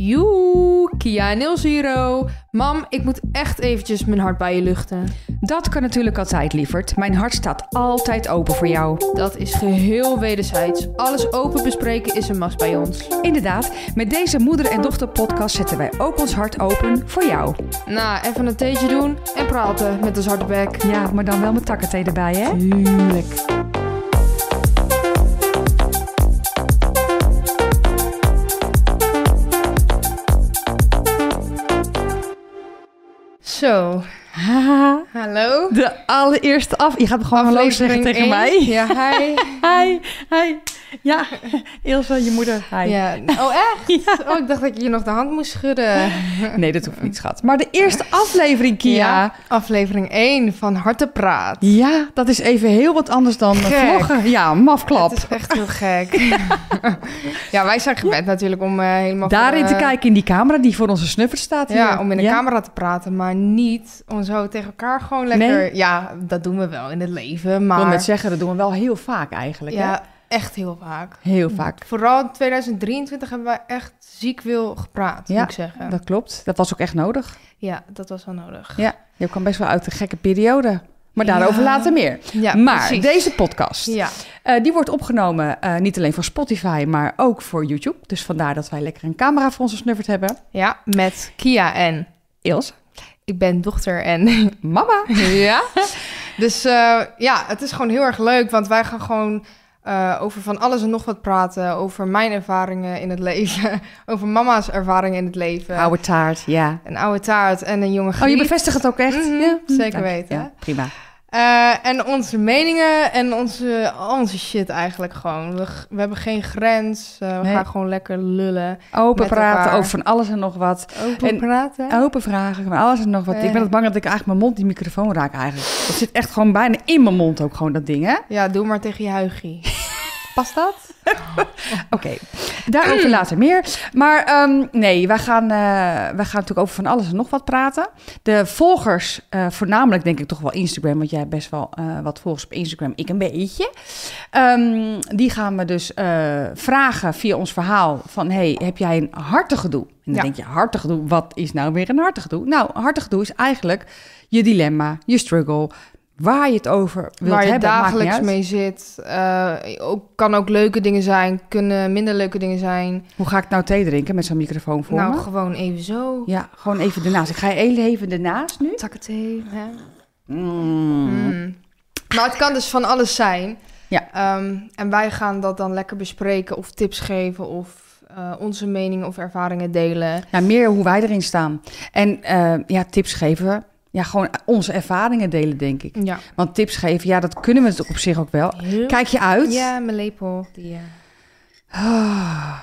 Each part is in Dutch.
Joe, Kia Nil Zero. Mam, ik moet echt eventjes mijn hart bij je luchten. Dat kan natuurlijk altijd, lieverd. Mijn hart staat altijd open voor jou. Dat is geheel wederzijds. Alles open bespreken is een must bij ons. Inderdaad, met deze moeder en dochter podcast zetten wij ook ons hart open voor jou. Nou, even een theetje doen en praten met de zwarte bek. Ja, maar dan wel met takkenthee erbij, hè? Tuurlijk. Zo, hallo. De allereerste af. Je gaat gewoon hallo zeggen tegen één. mij. Ja, hi. Hi, hi. Ja, Ilse, je moeder. Hi. Ja. Oh, echt? Oh, ik dacht dat je je nog de hand moest schudden. Nee, dat hoeft niet, schat. Maar de eerste aflevering, Kia. Ja. Aflevering 1 van Hartepraat. dat is even heel wat anders dan Gek. vloggen. Ja, mafklap. Het is echt heel gek. ja, wij zijn gewend natuurlijk om eh, helemaal... voor, Daarin te eh, kijken in die camera die voor onze snuffert staat hier. Ja, om in de Ja. camera te praten, maar niet om zo tegen elkaar gewoon lekker... Nee. Ja, dat doen we wel in het leven, Ik wil maar... net zeggen, dat doen we wel heel vaak eigenlijk. hè? Echt heel vaak. Heel vaak. Vooral in 2023 hebben wij echt ziek veel gepraat, Ja, moet ik zeggen. Dat klopt. Dat was ook echt nodig. Ja, dat was wel nodig. Ja, je kwam best wel uit een gekke periode. Maar daarover Ja. later meer. Ja, maar precies. deze podcast, Ja, eh, die wordt opgenomen eh, niet alleen voor Spotify, maar ook voor YouTube. Dus vandaar dat wij lekker een camera voor onze snuffert hebben. ja, met Kia en... Ilse, Ik ben dochter en mama. ja. Dus eh, ja, het is gewoon heel erg leuk, want wij gaan gewoon eh, over van alles en nog wat praten. Over mijn ervaringen in het leven, over mama's ervaringen in het leven. Oude taart, ja. Een oude taart en een jonge Oh, je bevestigt het ook echt? Mhm, ja, zeker Dank. weten. Ja, prima. Eh, en onze meningen en onze, onze shit eigenlijk gewoon. We, we hebben geen grens, eh, we Nee. gaan gewoon lekker lullen. Open praten elkaar. over van alles en nog wat. Open En- praten. Open vragen, van alles en nog wat. Ik ben Eh. het bang dat ik eigenlijk mijn mond die microfoon raak eigenlijk. Dat zit echt gewoon bijna in mijn mond ook gewoon dat ding, hè? Ja, doe maar tegen je huigie. Past dat? Oké, daarover later meer. Maar ehm, nee, wij gaan, eh, wij gaan natuurlijk over van alles en nog wat praten. De volgers, eh, voornamelijk denk ik toch wel Instagram, want jij hebt best wel eh, wat volgers op Instagram, ik een beetje. Ehm, die gaan we dus vragen via ons verhaal van, hey, heb jij een hartegedoe? En dan Ja. denk je, hartegedoe, wat is nou weer een hartegedoe? Nou, hartegedoe is eigenlijk je dilemma, je struggle, waar je het over wilt Waar je hebben. dagelijks mee zit. Eh, ook, kan ook leuke dingen zijn, kunnen minder leuke dingen zijn. Hoe ga ik nou thee drinken met zo'n microfoon voor nou, me? gewoon even zo. Ja, gewoon even ernaast. Ik ga even ernaast nu. Takkenthee, hè? Mm. Mm. Maar het kan dus van alles zijn. Ja. Ehm, en wij gaan dat dan lekker bespreken of tips geven of eh, onze meningen of ervaringen delen. Ja, meer hoe wij erin staan. En eh, ja, tips geven. Ja, gewoon onze ervaringen delen, denk ik. Ja. Want tips geven, ja, dat kunnen we het op zich ook wel. Kijk je uit? Ja, mijn lepel. Die, eh, Ah,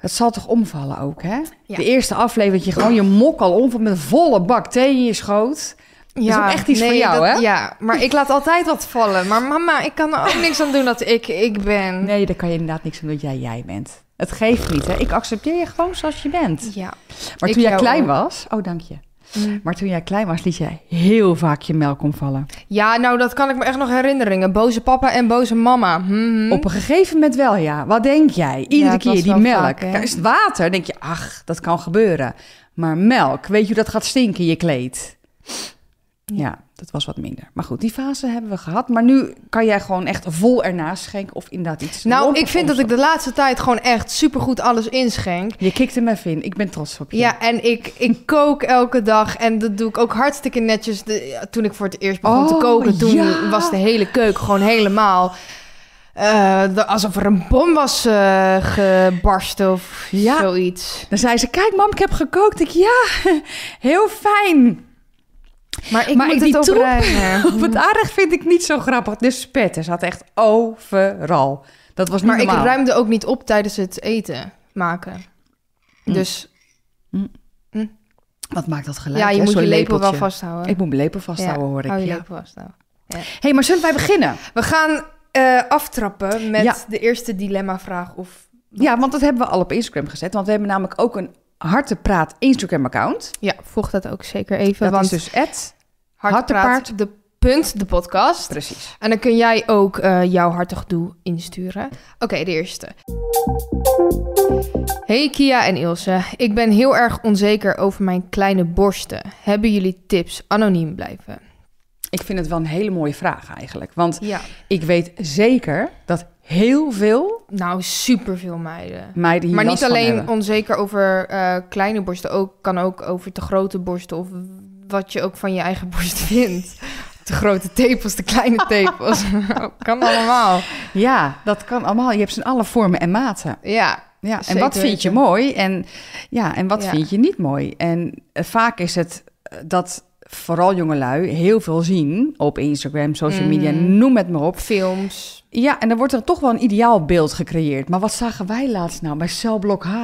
het zal toch omvallen ook, hè? Ja. De eerste aflevering, dat je gewoon je mok al omvalt met een volle bak thee in je schoot. is ook echt iets voor jou, dat- hè? Ja, maar ik laat altijd wat vallen. Maar mama, ik kan er ook niks aan doen dat ik ik ben. Nee, daar kan je inderdaad niks aan doen dat jij jij bent. Het geeft niet, hè? Ik accepteer je gewoon zoals je bent. Ja. Maar toen jij klein was... Oh, dank je. Mm. Maar toen jij klein was, liet jij heel vaak je melk omvallen. Ja, nou, dat kan ik me echt nog herinneren. Boze papa en boze mama. Mhm. Op een gegeven moment wel, ja. Wat denk jij? Iedere keer die melk. vaak? Kijk, is het water? denk je, ach, dat kan gebeuren. Maar melk, weet je hoe dat gaat stinken in je kleed? Ja, dat was wat minder. Maar goed, die fase hebben we gehad. Maar nu kan jij gewoon echt vol ernaast schenken of inderdaad iets Nou, ik vind dat ik de laatste tijd gewoon echt supergoed alles inschenk. Je kikt hem even in. Ik ben trots op je. Ja, en ik, ik kook elke dag en dat doe ik ook hartstikke netjes. De, toen ik voor het eerst begon te Oh, koken, toen ja. was de hele keuken gewoon helemaal... eh, de- alsof er een bom was eh, gebarsten of Ja. zoiets. Dan zei ze, kijk mam, ik heb gekookt. Ik, ja, heel fijn. Maar ik Maar moet het die troep opruimen. Op het aardig vind ik niet zo grappig. De spetten zat echt overal. Dat was niet Maar ik ruimde ook niet op tijdens het eten maken. Mm. Dus Wat maakt dat geluid? ja, je hè? moet je lepel wel vasthouden. Ik moet mijn lepel vasthouden, Ja, hoor ik. hou je Ja. lepel vasthouden. hey, maar zullen wij beginnen? We gaan eh, aftrappen met Ja. de eerste dilemma-vraag. Of Ja, want dat hebben we al op Instagram gezet. Want we hebben namelijk ook een Hartepraat Instagram-account. ja, volg dat ook zeker even. Dat want is dus het. Hartepraat, de punt, de podcast. Precies. En dan kun jij ook eh, jouw hartig doe insturen. Oké, de eerste. Hey Kia en Ilse, ik ben heel erg onzeker over mijn kleine borsten. Hebben jullie tips anoniem blijven? Ik vind het wel een hele mooie vraag eigenlijk. Want Ja. ik weet zeker dat heel veel Nou, superveel meiden. meiden hier Maar niet van alleen hebben. onzeker over eh, kleine borsten, ook, kan ook over te grote borsten of wat je ook van je eigen borst vindt. Te grote tepels, te kleine tepels. kan allemaal. Ja, dat kan allemaal. Je hebt ze in alle vormen en maten. Ja, Ja, en Zeker wat vind je weten. mooi en, ja, en wat Ja. vind je niet mooi? En eh, vaak is het eh, dat vooral jongelui heel veel zien op Instagram, social media, Mhm. noem het maar op. films. Ja, en dan wordt er toch wel een ideaal beeld gecreëerd. Maar wat zagen wij laatst nou bij celblok H?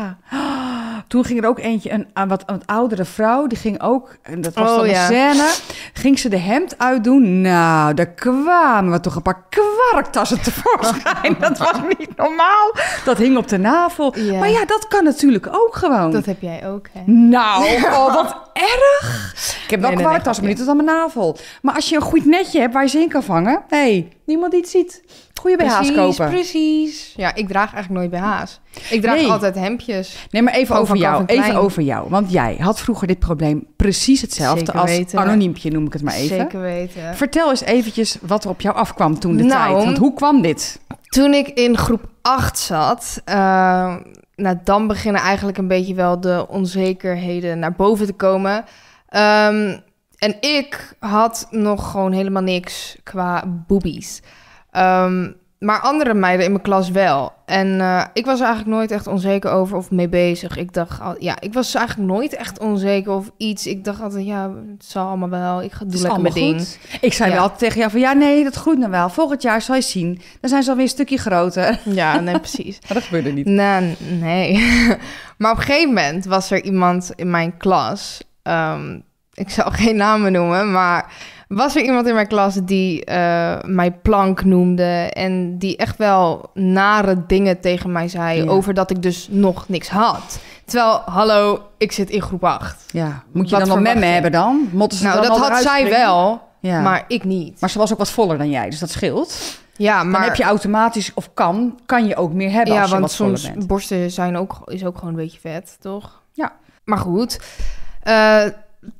Toen ging er ook eentje, een, een wat een oudere vrouw, die ging ook, en dat was Oh, dan een ja. scène, ging ze de hemd uitdoen. Nou, daar kwamen we toch een paar kwarktassen tevoorschijn. dat was niet normaal. Dat hing op de navel. Ja. Maar ja, dat kan natuurlijk ook gewoon. Dat heb jij ook, hè? Nou, oh, wat erg. Ik heb wel Nee, nee, kwarktassen, nee, maar niet tot aan mijn navel. Maar als je een goed netje hebt waar je ze in kan vangen... hé, hey, niemand het ziet. Goeie BH's precies, kopen. precies. Ja, ik draag eigenlijk nooit BH's. Ik draag Nee. altijd hemdjes. Nee, maar even over jou. Even over jou. Want jij had vroeger dit probleem precies hetzelfde Zeker als weten. anoniempje, noem ik het maar even. Zeker weten. Vertel eens eventjes wat er op jou afkwam toen de Nou, tijd. Want hoe kwam dit? Toen ik in groep 8 zat, eh, nou, dan beginnen eigenlijk een beetje wel de onzekerheden naar boven te komen. Ehm, en ik had nog gewoon helemaal niks qua boobies. Ehm, maar andere meiden in mijn klas wel. En eh, ik was er eigenlijk nooit echt onzeker over of mee bezig. Ik dacht, al, ja, ik was eigenlijk nooit echt onzeker of iets. Ik dacht altijd, ja, het zal allemaal wel. Ik ga Het doe is lekker mijn ding. goed. Ik zei Ja. wel altijd tegen jou van... ja, nee, dat groeit nou wel. Volgend jaar zal je zien. Dan zijn ze alweer een stukje groter. Ja, nee, precies. Maar dat gebeurde niet. Nee, nee. maar op een gegeven moment was er iemand in mijn klas. ehm, ik zal geen namen noemen, maar was er iemand in mijn klas die eh, mij plank noemde en die echt wel nare dingen tegen mij zei Ja. over dat ik dus nog niks had. Terwijl, hallo, ik zit in groep 8. Ja, moet je Wat dan nog memmen je? hebben dan? Motten ze Nou, dan dat had zij springen? wel, Ja. maar ik niet. Maar ze was ook wat voller dan jij, dus dat scheelt. ja, Dan maar heb je automatisch, of kan, kan je ook meer hebben ja, als je want wat voller soms bent. borsten zijn ook, is ook gewoon een beetje vet, toch? Ja. Maar goed, eh,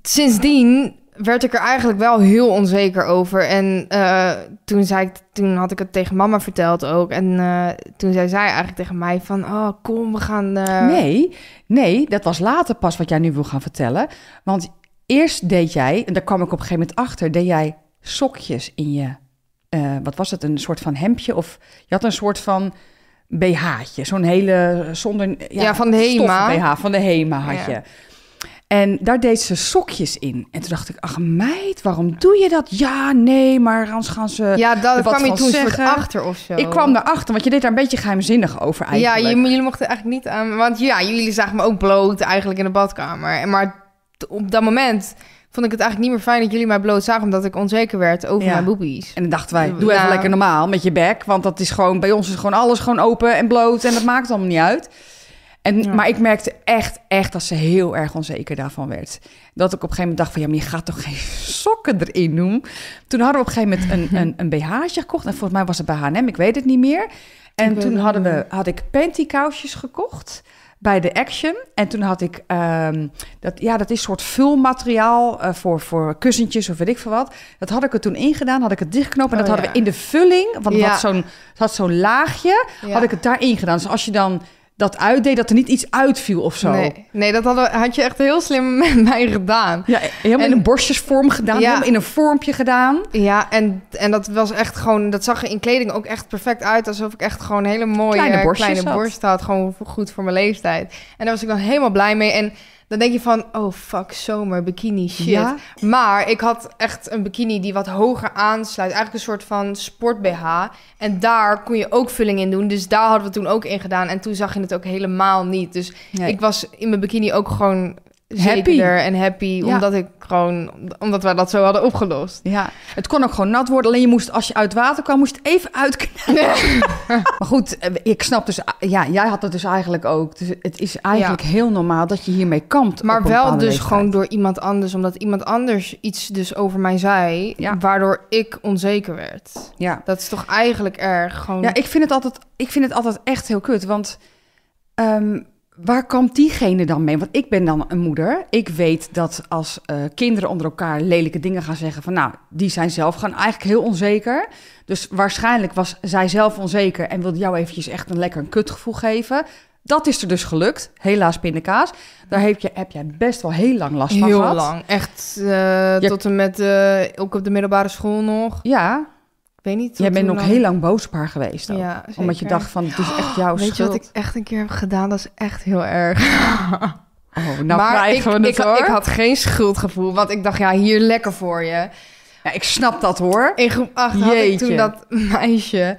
sindsdien werd ik er eigenlijk wel heel onzeker over. En eh, toen, zei ik, toen had ik het tegen mama verteld ook. En eh, toen zei zij eigenlijk tegen mij van... Oh, kom, we gaan... eh, Nee, nee, dat was later pas wat jij nu wil gaan vertellen. Want eerst deed jij, en daar kwam ik op een gegeven moment achter, deed jij sokjes in je, wat was het, een soort van hemdje? Of je had een soort van BH'tje, zo'n hele, zonder... Ja, van de Hema. BH, van de Hema had Ja. je. En daar deed ze sokjes in. En toen dacht ik, ach meid, waarom doe je dat? Ja, nee, maar anders gaan ze... Ja, daar wat kwam je toen soort zeggen. achter of zo. Ik kwam daarachter, want je deed daar een beetje geheimzinnig over Ja, eigenlijk. je- jullie mochten eigenlijk niet aan... Want ja, jullie zagen me ook bloot eigenlijk in de badkamer. En Maar op dat moment vond ik het eigenlijk niet meer fijn dat jullie mij bloot zagen... omdat ik onzeker werd over Ja. mijn boobies. En dan dachten wij, doe even lekker normaal met je bek. Want dat is gewoon, bij ons is gewoon alles gewoon open en bloot. En dat maakt allemaal niet uit. En, Ja. Maar ik merkte echt, echt dat ze heel erg onzeker daarvan werd. Dat ik op een gegeven moment dacht van, ja, maar je gaat toch geen sokken erin doen? Toen hadden we op een gegeven moment een, een, een BH'tje gekocht. En volgens mij was het bij H&M, ik weet het niet meer. En toen hadden we, had ik pantykousjes gekocht bij de Action. En toen had ik, ehm, dat, ja, dat is soort vulmateriaal eh, voor, voor kussentjes of weet ik veel wat. Dat had ik er toen ingedaan, had ik het dichtgeknopen. En dat Oh, hadden ja. we in de vulling, want het Ja. had zo'n het had zo'n laagje, Ja. had ik het daarin gedaan. Dus als je dan dat uitdeed, dat er niet iets uitviel of zo. Nee, nee dat hadden, had je echt heel slim met mij gedaan. Ja, helemaal in En- een borstjesvorm gedaan, Ja. helemaal in een vormpje gedaan. Ja, en, en dat was echt gewoon... Dat zag er in kleding ook echt perfect uit. Alsof ik echt gewoon hele mooie Kleine kleine, borstjes had. borsten had. Gewoon goed voor mijn leeftijd. En daar was ik dan helemaal blij mee. En dan denk je van... Oh, fuck, zomer, bikini, shit. Ja. Maar ik had echt een bikini die wat hoger aansluit. Eigenlijk een soort van sport-BH. En daar kon je ook vulling in doen. Dus daar hadden we toen ook in gedaan. En toen zag je het ook helemaal niet. Dus Nee. ik was in mijn bikini ook gewoon... Happy. En happy, omdat ik gewoon, omdat wij dat zo hadden opgelost. Ja, het kon ook gewoon nat worden. Alleen je moest, als je uit water kwam, moest even uitknijpen. maar goed, eh, ik snap dus... Ja, jij had het dus eigenlijk ook. Dus het is eigenlijk heel normaal dat je hiermee kampt. Maar wel dus leeftijd. gewoon door iemand anders, omdat iemand anders iets dus over mij zei, Ja. waardoor ik onzeker werd. Ja. Dat is toch eigenlijk erg gewoon. Ja, ik vind het altijd, ik vind het altijd echt heel kut. Want ehm, waar komt diegene dan mee? Want ik ben dan een moeder. Ik weet dat als eh, kinderen onder elkaar lelijke dingen gaan zeggen... van nou, die zijn zelf gewoon eigenlijk heel onzeker. Dus waarschijnlijk was zij zelf onzeker... en wilde jou eventjes echt een lekker een kutgevoel geven. Dat is er dus gelukt. Helaas pindakaas. Daar heb, je, heb jij best wel heel lang last van Heel gehad. lang. Echt eh, tot en met, eh, ook op de middelbare school nog. Ja, weet niet. jij bent nog lang. heel lang boos op haar geweest. Ook. Ja, Omdat je dacht van, het is echt jouw Weet je wat ik echt een keer heb gedaan? Dat is echt heel erg. Oh, nou maar krijgen ik, we het ik, hoor. ik had geen schuldgevoel, want ik dacht, ja, hier lekker voor je. Ja, ik snap dat hoor. In groep 8 had ik toen dat meisje.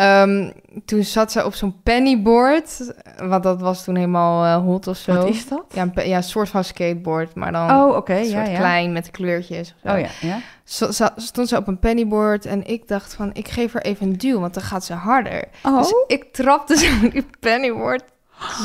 Ehm, toen zat ze op zo'n pennyboard. Want dat was toen helemaal eh, hot of zo. Wat is dat? Ja, een, ja, een soort van skateboard, maar dan Oh, oké. een ja, soort ja. klein met kleurtjes. of zo. Oh ja, ja. Zo- zo- stond ze op een pennyboard en ik dacht van, ik geef haar even een duw, want dan gaat ze harder. Oh, Dus ik trapte zo die pennyboard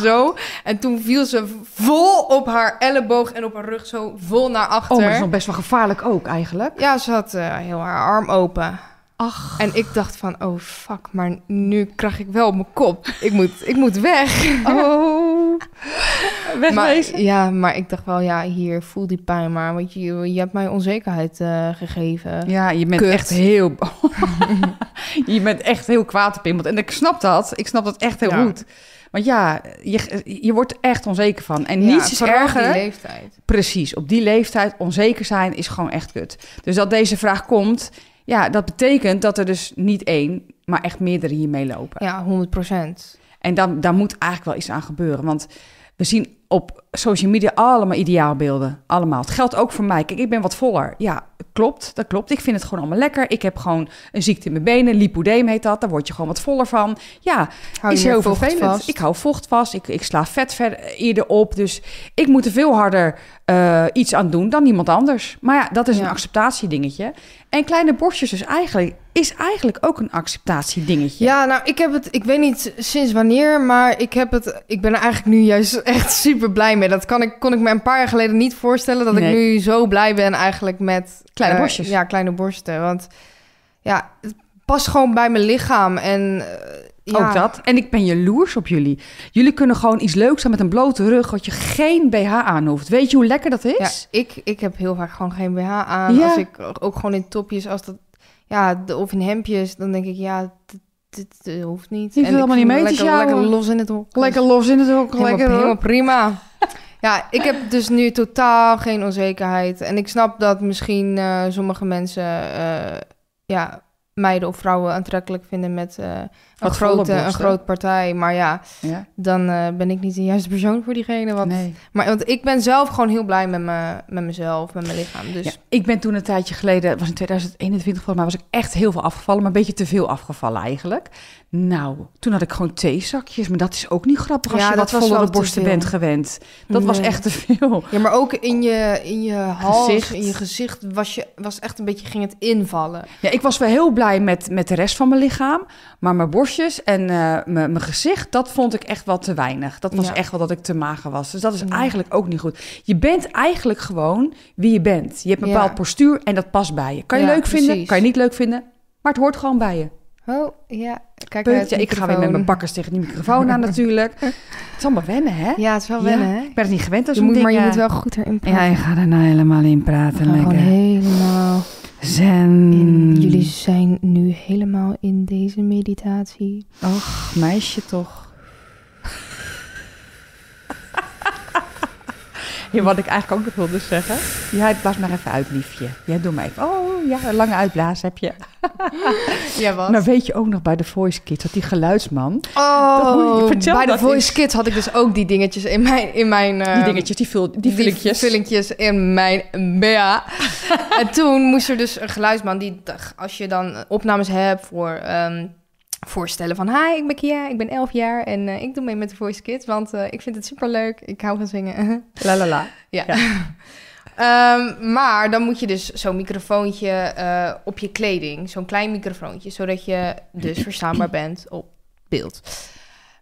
zo. En toen viel ze vol op haar elleboog en op haar rug zo vol naar achter. oh maar dat is nog best wel gevaarlijk ook eigenlijk. Ja, ze had eh, heel haar arm open. Ach. En ik dacht van, oh fuck, maar nu krijg ik wel op mijn kop. Ik moet, ik moet weg. Oh. maar, Wegwezen. ja, maar ik dacht wel, ja, hier, voel die pijn maar. Want je, je hebt mij onzekerheid eh, gegeven. Ja, je bent Kut. echt heel... je bent echt heel kwaad op iemand. En ik snap dat. Ik snap dat echt heel Ja. goed. Want ja, je, je wordt echt onzeker van. En Ja, niets is vooral op erger. die leeftijd. Precies, op die leeftijd onzeker zijn is gewoon echt kut. Dus dat deze vraag komt, ja, dat betekent dat er dus niet één, maar echt meerdere hiermee lopen. Ja, 100 procent. En dan, daar moet eigenlijk wel iets aan gebeuren. Want we zien op social media allemaal ideaalbeelden. Allemaal. Het geldt ook voor mij. Kijk, ik ben wat voller. Ja, klopt. Dat klopt. Ik vind het gewoon allemaal lekker. Ik heb gewoon een ziekte in mijn benen. Lipodeem heet dat. Daar word je gewoon wat voller van. Ja, Hou is heel vervelend. vast. Ik hou vocht vast. Ik, ik sla vet verder, eerder op. Dus ik moet er veel harder eh, iets aan doen dan iemand anders. Maar ja, dat is een Ja. acceptatiedingetje. En kleine borstjes dus eigenlijk, is eigenlijk ook een acceptatiedingetje. Ja, nou, ik heb het, ik weet niet sinds wanneer, maar ik heb het, ik ben er eigenlijk nu juist echt super blij mee. Dat kan ik, kon ik me een paar jaar geleden niet voorstellen, dat Nee. ik nu zo blij ben eigenlijk met... Kleine eh, borstjes. Ja, kleine borsten, want ja, het past gewoon bij mijn lichaam en... eh, ja, Ook dat. En ik ben jaloers op jullie. Jullie kunnen gewoon iets leuks aan met een blote rug... wat je geen BH aan hoeft. Weet je hoe lekker dat Ja, is? ik, ik heb heel vaak gewoon geen BH aan. Ja. Als ik ook gewoon in topjes, als dat, ja, de, of in hemdjes, dan denk ik, ja, dit, dit, hoeft niet. Je hoeft ik helemaal niet mee te lekker, lekker los in het hok. Lekker los in het. Helemaal, Lekker helemaal prima. Ja, ik heb dus nu totaal geen onzekerheid. En ik snap dat misschien eh, sommige mensen eh, ja, meiden of vrouwen aantrekkelijk vinden met eh, een, Wat grote, een grote partij. Maar ja, Ja? dan eh, ben ik niet de juiste persoon voor diegene. Wat... Nee. Maar want ik ben zelf gewoon heel blij met, me, met mezelf, met mijn lichaam. Dus Ja, ik ben toen een tijdje geleden, het was in 2021 volgens mij, was ik echt heel veel afgevallen, maar een beetje te veel afgevallen eigenlijk. Nou, toen had ik gewoon theezakjes, maar dat is ook niet grappig als Ja, je dat wat vollere borsten bent gewend. Dat was echt te veel. Ja, maar ook in je, in je hals, Gezicht. in je gezicht was, je, was echt een beetje, ging het invallen. Ja, ik was wel heel blij met, met de rest van mijn lichaam, maar mijn borstjes en eh, mijn, gezicht, dat vond ik echt wel te weinig. Dat was Ja. echt wel dat ik te mager was. Dus dat is Ja. eigenlijk ook niet goed. Je bent eigenlijk gewoon wie je bent. Je hebt een bepaald postuur en dat past bij je. Kan je leuk vinden, kan je niet leuk vinden, maar het hoort gewoon bij je. Oh, ja. Kijk Ja, ik ga weer met mijn bakkers tegen die microfoon aan natuurlijk. Het is allemaal wennen, hè? Ja, het is wel Ja. wennen, hè? Ik ben het niet gewend als Je moet, maar je ding, moet wel goed erin praten. Ja, je gaat er nou helemaal in praten. Gewoon Lekker. helemaal Zen. in. Jullie zijn nu helemaal in deze meditatie. Och, meisje toch. Ja, wat ik eigenlijk ook nog wilde zeggen. Ja, blaas maar even uit, liefje. Ja, doe maar even. Oh, ja, een lange uitblaas heb je. Ja, wat? Nou, weet je ook nog bij de Voice Kids, dat die geluidsman... Oh, vertel bij de Voice eens. Kids had ik dus ook die dingetjes in mijn... In mijn Die ehm, dingetjes, die, vul, die vullinkjes. vullinkjes in mijn BH. en toen moest er dus een geluidsman die, als je dan opnames hebt voor ehm, voorstellen van... Hi, ik ben Kia, ik ben 11 jaar en eh, ik doe mee met de Voice Kids, want eh, ik vind het superleuk. Ik hou van zingen. La la la. ja. Ja. Ehm, maar dan moet je dus zo'n microfoontje eh, op je kleding, zo'n klein microfoontje, zodat je dus verstaanbaar bent op beeld.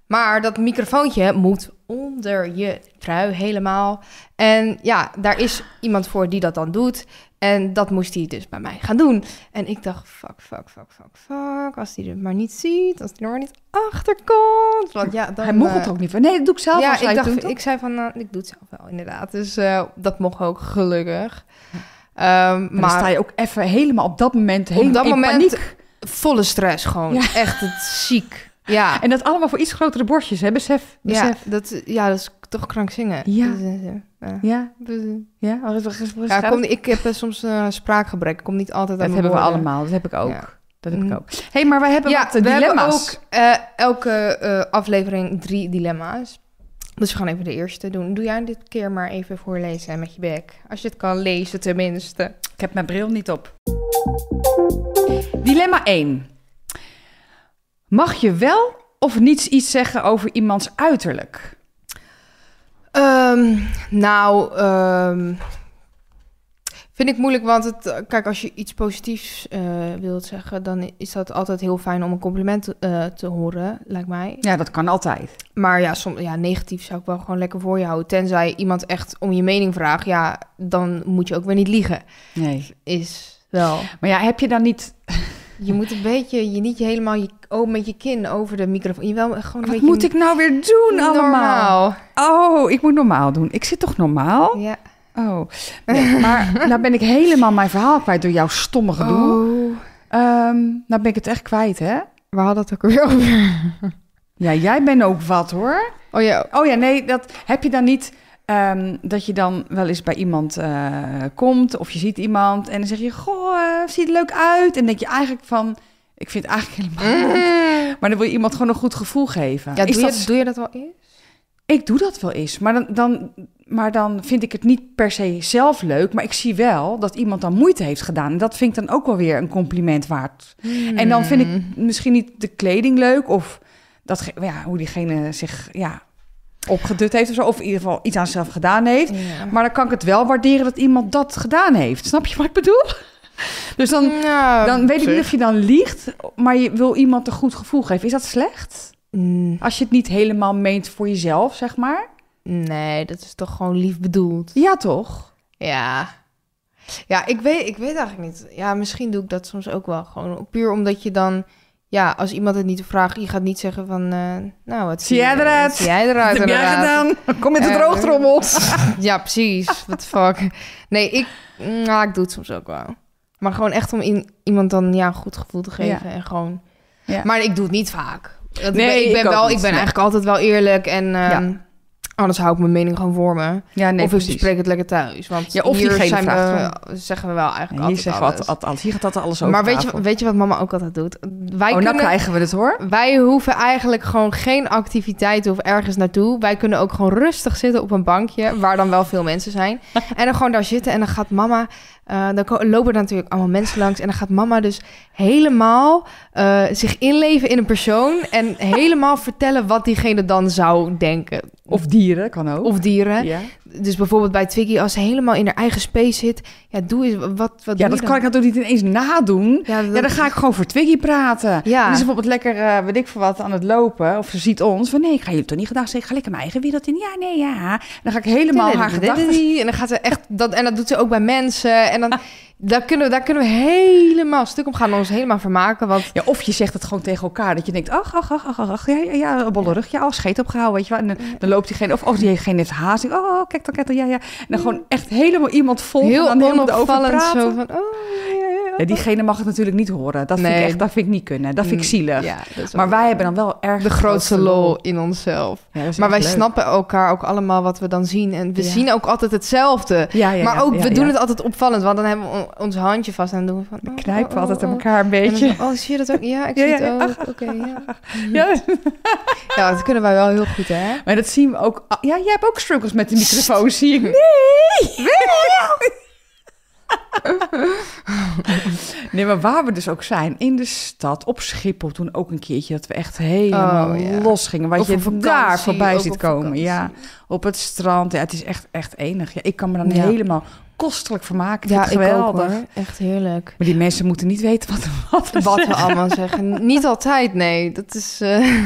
Maar dat microfoontje moet onder je trui helemaal. En ja, daar is iemand voor die dat dan doet. En dat moest hij dus bij mij gaan doen. En ik dacht, fuck, fuck, fuck, fuck, fuck. Als hij het maar niet ziet, als hij er maar niet achter komt. Want ja, dan, Hij mocht eh, het ook niet. Nee, dat doe ik zelf. ja, ik, dacht, ik zei van, nou, ik doe het zelf wel, inderdaad. Dus eh, dat mocht ook, gelukkig. Ehm, Maar sta je ook even helemaal op dat moment helemaal dat in moment- paniek. volle stress gewoon. Ja. Echt het ziek. Ja. En dat allemaal voor iets grotere borstjes, hè? Besef. ja, besef. dat, ja, dat is toch krankzinnig. Ja. Dus, eh, ja. Ja, ja. Ja, ik, kom, ik heb eh, soms eh, spraakgebrek. Ik kom niet altijd aan Dat hebben we allemaal. Dat heb ik ook. Ja. Dat heb ik Mm. ook. hey, maar wij hebben Ja, wat eh, we hebben dilemma's. ook elke aflevering drie dilemma's. Dus we gaan even de eerste doen. Doe jij dit keer maar even voorlezen met je bek. Als je het kan lezen tenminste. Ik heb mijn bril niet op. Dilemma 1. Mag je wel of niets iets zeggen over iemands uiterlijk? Ehm, nou, ehm, vind ik moeilijk, want het, eh, kijk, als je iets positiefs eh, wilt zeggen, dan is dat altijd heel fijn om een compliment eh, te horen, lijkt mij. Ja, dat kan altijd. Maar ja, ja, negatief zou ik wel gewoon lekker voor je houden. Tenzij iemand echt om je mening vraagt, ja, dan moet je ook weer niet liegen. Nee. Is wel. Maar ja, heb je dan niet... Je moet een beetje, je niet helemaal je, oh, met je kin over de microfoon. Je wel gewoon een Wat beetje moet ik nou weer doen allemaal? normaal. Oh, ik moet normaal doen. Ik zit toch normaal? Ja. Oh, nee, maar nou ben ik helemaal mijn verhaal kwijt door jouw stomme gedoe. Oh. Ehm, nou ben ik het echt kwijt, hè? We hadden het ook weer over. Ja, jij bent ook wat, hoor. Oh ja, Oh ja, nee, dat heb je dan niet... ehm, dat je dan wel eens bij iemand eh, komt of je ziet iemand en dan zeg je... Goh, eh, ziet er leuk uit. En denk je eigenlijk van... Ik vind het eigenlijk helemaal niet. Maar dan wil je iemand gewoon een goed gevoel geven. Mm. Ja, Is doe, dat je, doe je dat wel eens? Ik doe dat wel eens, maar dan, dan, maar dan vind ik het niet per se zelf leuk. Maar ik zie wel dat iemand dan moeite heeft gedaan. En dat vind ik dan ook wel weer een compliment waard. En dan vind ik misschien niet de kleding leuk of dat, ja, hoe diegene zich ja, opgedut heeft of zo. Of in ieder geval iets aan zichzelf gedaan heeft. Ja. Maar dan kan ik het wel waarderen dat iemand dat gedaan heeft. Snap je wat ik bedoel? Dus dan, dan weet ik niet of je dan liegt, maar je wil iemand een goed gevoel geven. Is dat slecht? Mm, Als je het niet helemaal meent voor jezelf, zeg maar. Nee, dat is toch gewoon lief bedoeld. Ja, toch? Ja. Ja, ik weet, ik weet eigenlijk niet. Ja, misschien doe ik dat soms ook wel. Gewoon puur omdat je dan... Ja, als iemand het niet vraagt, je gaat niet zeggen van... eh, nou, wat Zie jij eruit? Zie jij eruit, Wat heb jij gedaan? Kom met de Eh, droogtrommels. Ja, precies. What the fuck. Nee, ik, nou, ik doe het soms ook wel. Maar gewoon echt om in, iemand dan ja, een goed gevoel te geven. En gewoon... Ja. Maar ik doe het niet vaak. Dat- Nee, ik ben, ik wel, ik ben eigenlijk altijd wel eerlijk. En ehm, anders hou ik mijn mening gewoon voor me. Ja, nee, of ik precies. bespreek het lekker thuis. Want Ja, of hier zijn we, zeggen we wel eigenlijk Nee, hier altijd zeggen alles. altijd alles. Hier gaat altijd alles over Maar weet tafel. je, weet je wat mama ook altijd doet? Wij, oh, nou kunnen, krijgen we het hoor. wij hoeven eigenlijk gewoon geen activiteiten of ergens naartoe. Wij kunnen ook gewoon rustig zitten op een bankje, waar dan wel veel mensen zijn. en dan gewoon daar zitten en dan gaat mama... eh, dan lopen er natuurlijk allemaal mensen langs. En dan gaat mama dus helemaal eh, zich inleven in een persoon. En helemaal vertellen wat diegene dan zou denken. Of dieren, kan ook. Of dieren. ja, Dus bijvoorbeeld bij Twiggy, als ze helemaal in haar eigen space zit. Ja, doe eens, wat, wat ja doe dat kan ik natuurlijk niet ineens nadoen. Ja, Ja, dan ga ik gewoon voor Twiggy praten. Ja. Die is bijvoorbeeld lekker, eh weet ik veel wat, aan het lopen. Of ze ziet ons. Van nee, ik ga je toch niet gedaan zeggen. Ik ga lekker mijn eigen wereld in. Ja, nee, ja. En dan ga ik helemaal haar gedachten... En dan gaat ze echt dat en dat doet ze ook bij mensen en dan daar kunnen we daar kunnen we helemaal stuk op gaan ons helemaal vermaken want Ja, of je zegt het gewoon tegen elkaar. Dat je denkt, ach, ach, ach, ach, ach, ach ja, ja, ja, bolle rug. Ja, oh, scheet opgehouden, weet je wel. En dan, dan loopt diegene, of oh, diegene heeft haast. Oh, kijk dan, kijk dan, ja, ja. En dan gewoon echt helemaal iemand volgen. heel en dan onopvallend zo van oh ja, ja, ja. Diegene mag het natuurlijk niet horen. Dat, vind ik echt, dat vind ik niet kunnen. Dat vind ik zielig. Ja, dat is Maar wij hebben dan wel erg de grootste lol in onszelf. Maar wij leuk. snappen elkaar ook allemaal wat we dan zien en we zien ook altijd hetzelfde. Maar ook, we doen het altijd opvallend, want dan hebben we ons handje vast dan doen van... We oh, knijpen oh, altijd aan oh. elkaar een dan beetje. oh, zie je dat ook? Ja, ik zie ja, het ook. Oké, ja. Ja. Ja, dat kunnen wij wel heel goed, hè? Maar dat zien we ook. Ja, jij hebt ook struggles met de microfoon, zie ik. Nee! Nee, maar waar we dus ook zijn, in de stad, op Schiphol, toen ook een keertje dat we echt helemaal Oh, ja. los gingen. Wat je vakantie, daar voorbij ziet komen. vakantie. Ja, op het strand. Ja, het is echt, echt enig. Ja, ik kan me dan Ja. helemaal kostelijk vermaken. Ja, ook geweldig. hoor. Echt heerlijk. Maar die mensen moeten niet weten wat, wat we Wat we allemaal zeggen. Niet altijd, nee. Dat is... eh,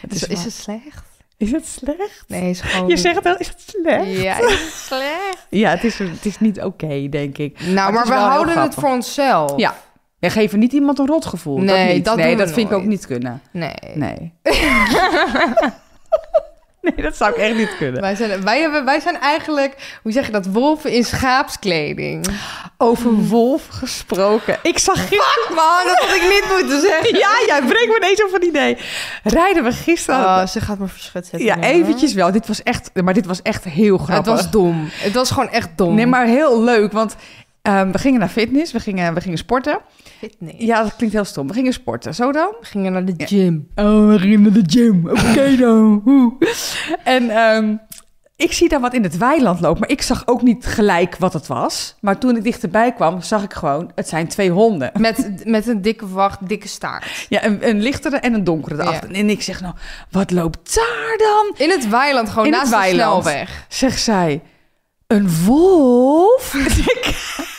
Het Is, is, het slecht? is het slecht? Nee, is gewoon... Je zegt wel, is het slecht? Ja, is het slecht? Ja, het is, het is niet oké, denk ik. Nou, maar we houden het voor onszelf. Ja. We geven niet iemand een rotgevoel. Nee, dat, niet. dat nee, dat vind ik ook niet kunnen. Nee. Nee. nee, dat zou ik echt niet kunnen. Wij zijn, wij, hebben, wij zijn eigenlijk, hoe zeg je dat, wolven in schaapskleding. Over wolf gesproken. Ik zag gisteren... Man, dat had ik niet moeten zeggen. Ja, jij brengt me ineens op een idee. Rijden we gisteren... Oh, ze gaat me verschut zetten. ja, eventjes wel. Dit was echt... Maar dit was echt heel hoor. Het grappig. was dom. Het was gewoon echt dom. Nee, maar heel leuk. Want ehm, we gingen naar fitness. We gingen, we gingen sporten. Fitness. Ja, dat klinkt heel stom. We gingen sporten. Zo dan? We gingen naar de gym. Oh, we gingen naar de gym. Oké dan. Hoe. En ehm, ik zie daar wat in het weiland lopen. Maar ik zag ook niet gelijk wat het was. Maar toen ik dichterbij kwam, zag ik gewoon... Het zijn twee honden. Met, met een dikke wacht, dikke staart. Ja, een, een lichtere en een donkere erachter. En ik zeg nou, wat loopt daar dan? In het weiland, gewoon In het naast de weiland. snelweg. Zegt zij, een wolf?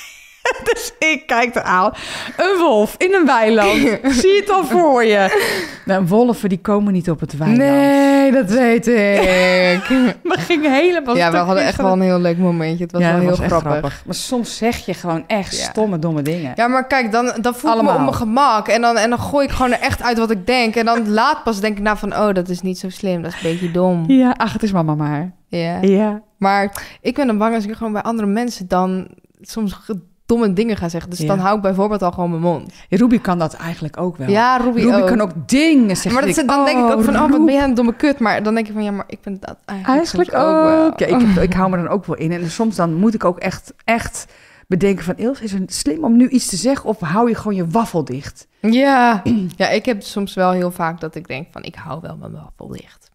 Dus ik- kijk er aan. Een wolf in een weiland. Zie je het al voor je? Nou, wolven die komen niet op het weiland. Nee, dat weet ik. We gingen helemaal ja, we hadden echt wel een heel leuk momentje. Het was ja, wel heel was grappig. Maar soms zeg je gewoon echt Ja. stomme, domme dingen. Ja, maar kijk, dan, dan voel ik me op mijn gemak. En dan, en dan gooi ik gewoon er echt uit wat ik denk. En dan laat pas denk ik na van... Oh, dat is niet zo slim. Dat is een beetje dom. Ja, ach, het is mama maar. Ja. Ja. Maar ik ben dan bang als ik gewoon bij andere mensen dan soms domme dingen ga zeggen. Dus Ja. dan hou ik bijvoorbeeld al gewoon mijn mond. Ruby kan dat eigenlijk ook wel. Ja, Ruby, Ruby ook. kan ook dingen zeggen. maar dat, Ik dan denk ik ook van, oh, wat ben jij een domme kut. Maar dan denk ik van, ja, maar ik ben dat eigenlijk, Eigenlijk ook. wel. Ja, ik, heb- ik hou me dan ook wel in. En soms dan moet ik ook echt, echt bedenken van... Ilse, is het slim om nu iets te zeggen of hou je gewoon je waffel dicht? Ja. ja, ik heb soms wel heel vaak dat ik denk van, ik hou wel mijn waffel dicht.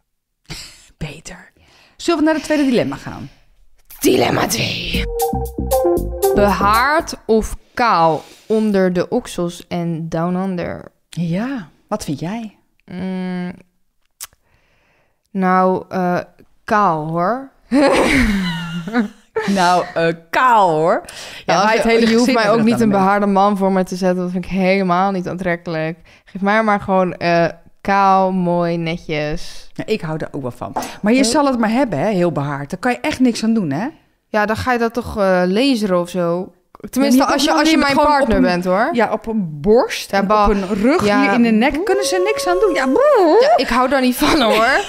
Beter. Zullen we naar het tweede dilemma gaan? Dilemma 2. Behaard of kaal onder de oksels en down under? Ja, wat vind jij? Mm, nou, eh, kaal hoor. Nou, eh, kaal hoor. Ja, Ja, wij het hele je hoeft mij ook niet een behaarde man voor me te zetten. Dat vind ik helemaal niet aantrekkelijk. Geef mij maar gewoon eh, kaal, mooi, netjes. Ja, ik hou er ook wel van. Maar je Oh. zal het maar hebben, hè, heel behaard. Daar kan je echt niks aan doen, hè? Ja, dan ga je dat toch eh laseren of zo. Tenminste, als je, als je mijn partner een- bent hoor. Ja, op een borst, Ja, op een rug, Ja. hier in de nek kunnen ze niks aan doen. Ja, Ja, ik hou daar niet van hoor.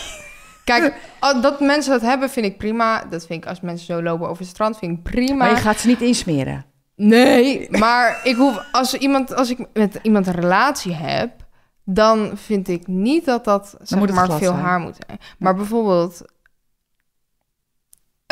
Kijk, dat mensen dat hebben vind ik prima. Dat vind ik als mensen zo lopen over het strand, vind ik prima. maar je gaat ze niet insmeren. Nee, maar ik hoef, als, iemand, als ik met iemand een relatie heb, dan vind ik niet dat dat zeg maar veel zijn. haar moet zijn. Maar bijvoorbeeld,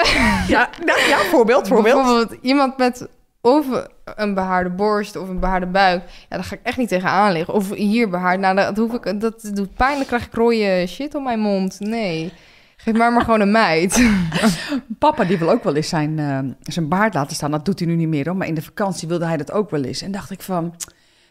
Ja, nou, ja voorbeeld, voorbeeld. bijvoorbeeld iemand met of een behaarde borst of een behaarde buik, ja, daar ga ik echt niet tegenaan liggen. Of hier behaard, nou, dat, hoef ik, dat doet pijn, dan krijg ik rode shit op mijn mond. Nee, geef mij maar gewoon een meid. Papa die wil ook wel eens zijn, eh, zijn baard laten staan. Dat doet hij nu niet meer hoor. Maar in de vakantie wilde hij dat ook wel eens. En dacht ik van,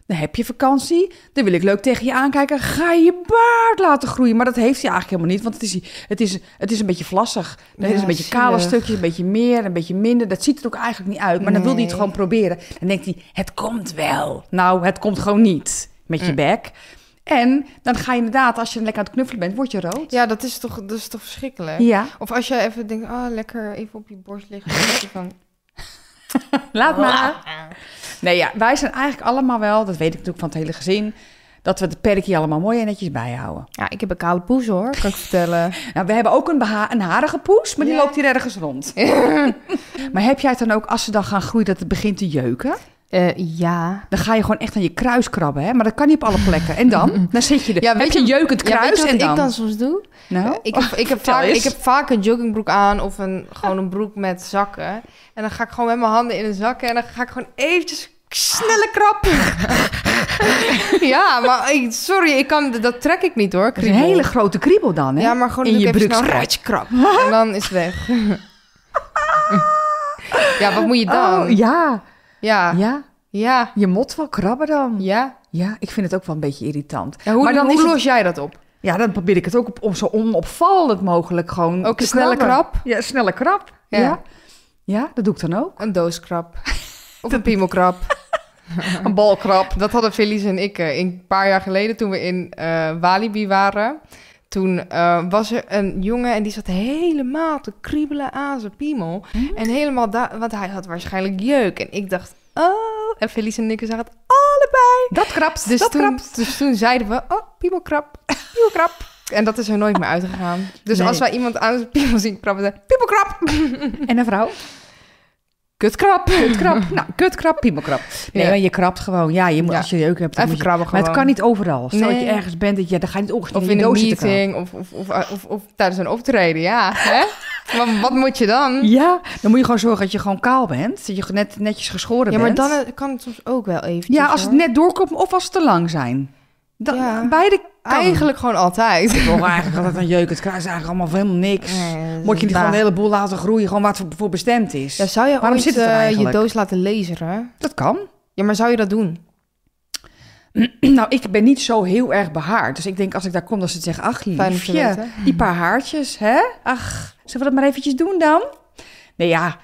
dan heb je vakantie. Dan wil ik leuk tegen je aankijken. Ga je je baard laten groeien. Maar dat heeft hij eigenlijk helemaal niet. Want het is, het is, het is een beetje vlassig. Het Ja, is een beetje kale stukjes. Een beetje meer, een beetje minder. Dat ziet er ook eigenlijk niet uit. Maar dan wil hij het gewoon proberen. Dan denkt hij, het komt wel. Nou, het komt gewoon niet. Met je Mm. bek. En dan ga je inderdaad, als je lekker aan het knuffelen bent, word je rood. Ja, dat is toch, dat is toch verschrikkelijk? Ja, Of als je even denkt, ah, lekker even op je borst liggen. dan je van, laat maar. Nee, ja, wij zijn eigenlijk allemaal wel, dat weet ik natuurlijk van het hele gezin, dat we het perkje allemaal mooi en netjes bijhouden. Ja, ik heb een koude poes hoor, kan ik vertellen. Nou, we hebben ook een, een harige poes, maar die Ja. loopt hier ergens rond. maar heb jij het dan ook, als ze dan gaan groeien, dat het begint te jeuken? Eh, ja. Dan ga je gewoon echt aan je kruis krabben, hè? Maar dat kan niet op alle plekken. En dan? Dan zit je er. Ja, weet je een je- jeukend Ja, kruis weet je wat en dan? ik dan soms doe? Nou? Ik heb, ik, heb vaak, ik heb vaak een joggingbroek aan of een, gewoon een broek met zakken. En dan ga ik gewoon met mijn handen in de zakken en dan ga ik gewoon eventjes snelle krap. ja, maar ik- sorry, ik kan, dat trek ik niet hoor. Is een hele grote kriebel dan, hè? Ja, maar gewoon in je ratje krap. En dan is het weg. ja, wat moet je dan? Oh, ja. Ja. ja. Ja. Je mot wel krabben dan. Ja. Ja, ik vind het ook wel een beetje irritant. Ja, hoe maar dan hoe het- los jij dat op? Ja, dan probeer ik het ook op, om zo onopvallend mogelijk gewoon Ook een snelle krap? Ja, snelle krap. Ja. Ja. ja. dat doe ik dan ook. Een dooskrap. Of een piemelkrap. Een balkrap. Dat hadden Felice en ik eh, een paar jaar geleden toen we in eh, Walibi waren. Toen eh, was er een jongen en die zat helemaal te kriebelen aan zijn piemel. En helemaal daar, want hij had waarschijnlijk jeuk. En ik dacht, oh. En Felice en ik zagen het allebei. Dat krapt, Dus dat toen, krapt. dus toen zeiden we, oh, piemelkrap, piemelkrap. En dat is er nooit meer uitgegaan. Dus Nee. als wij iemand aan zijn piemel zien krabben, dan piemelkrap. En een vrouw? Kutkrap. Kutkrap. nou, kutkrap, piemelkrap. Nee, Ja. maar je krabt gewoon. Ja, je moet, Ja. als je jeuk hebt, dan Even moet je... krabben Maar het gewoon. kan niet overal. Stel dat je ergens bent, dat je, dan ga je niet ongeveer Of in een meeting, of, of, of, tijdens een optreden, ja. Hè? maar wat moet je dan? Ja, dan moet je gewoon zorgen dat je gewoon kaal bent. Dat je net, netjes geschoren Ja, maar bent. dan eh, kan het soms ook wel eventjes. Ja, als het net doorkomt of als het te lang zijn. Dan, Ja. Beide kan. Eigenlijk gewoon altijd. Ik wil eigenlijk altijd een jeuk. Het kruis is eigenlijk allemaal helemaal niks. Nee, Moet je niet gewoon een hele boel laten groeien, gewoon wat voor, voor bestemd is. Ja, zou je Waarom ooit zit het eh, je doos laten laseren? Dat kan. Ja, maar zou je dat doen? nou, ik ben niet zo heel erg behaard. Dus ik denk als ik daar kom, dat ze het zeggen, ach liefje, die paar haartjes, hè? Ach, zullen we dat maar eventjes doen dan? Nee, ja.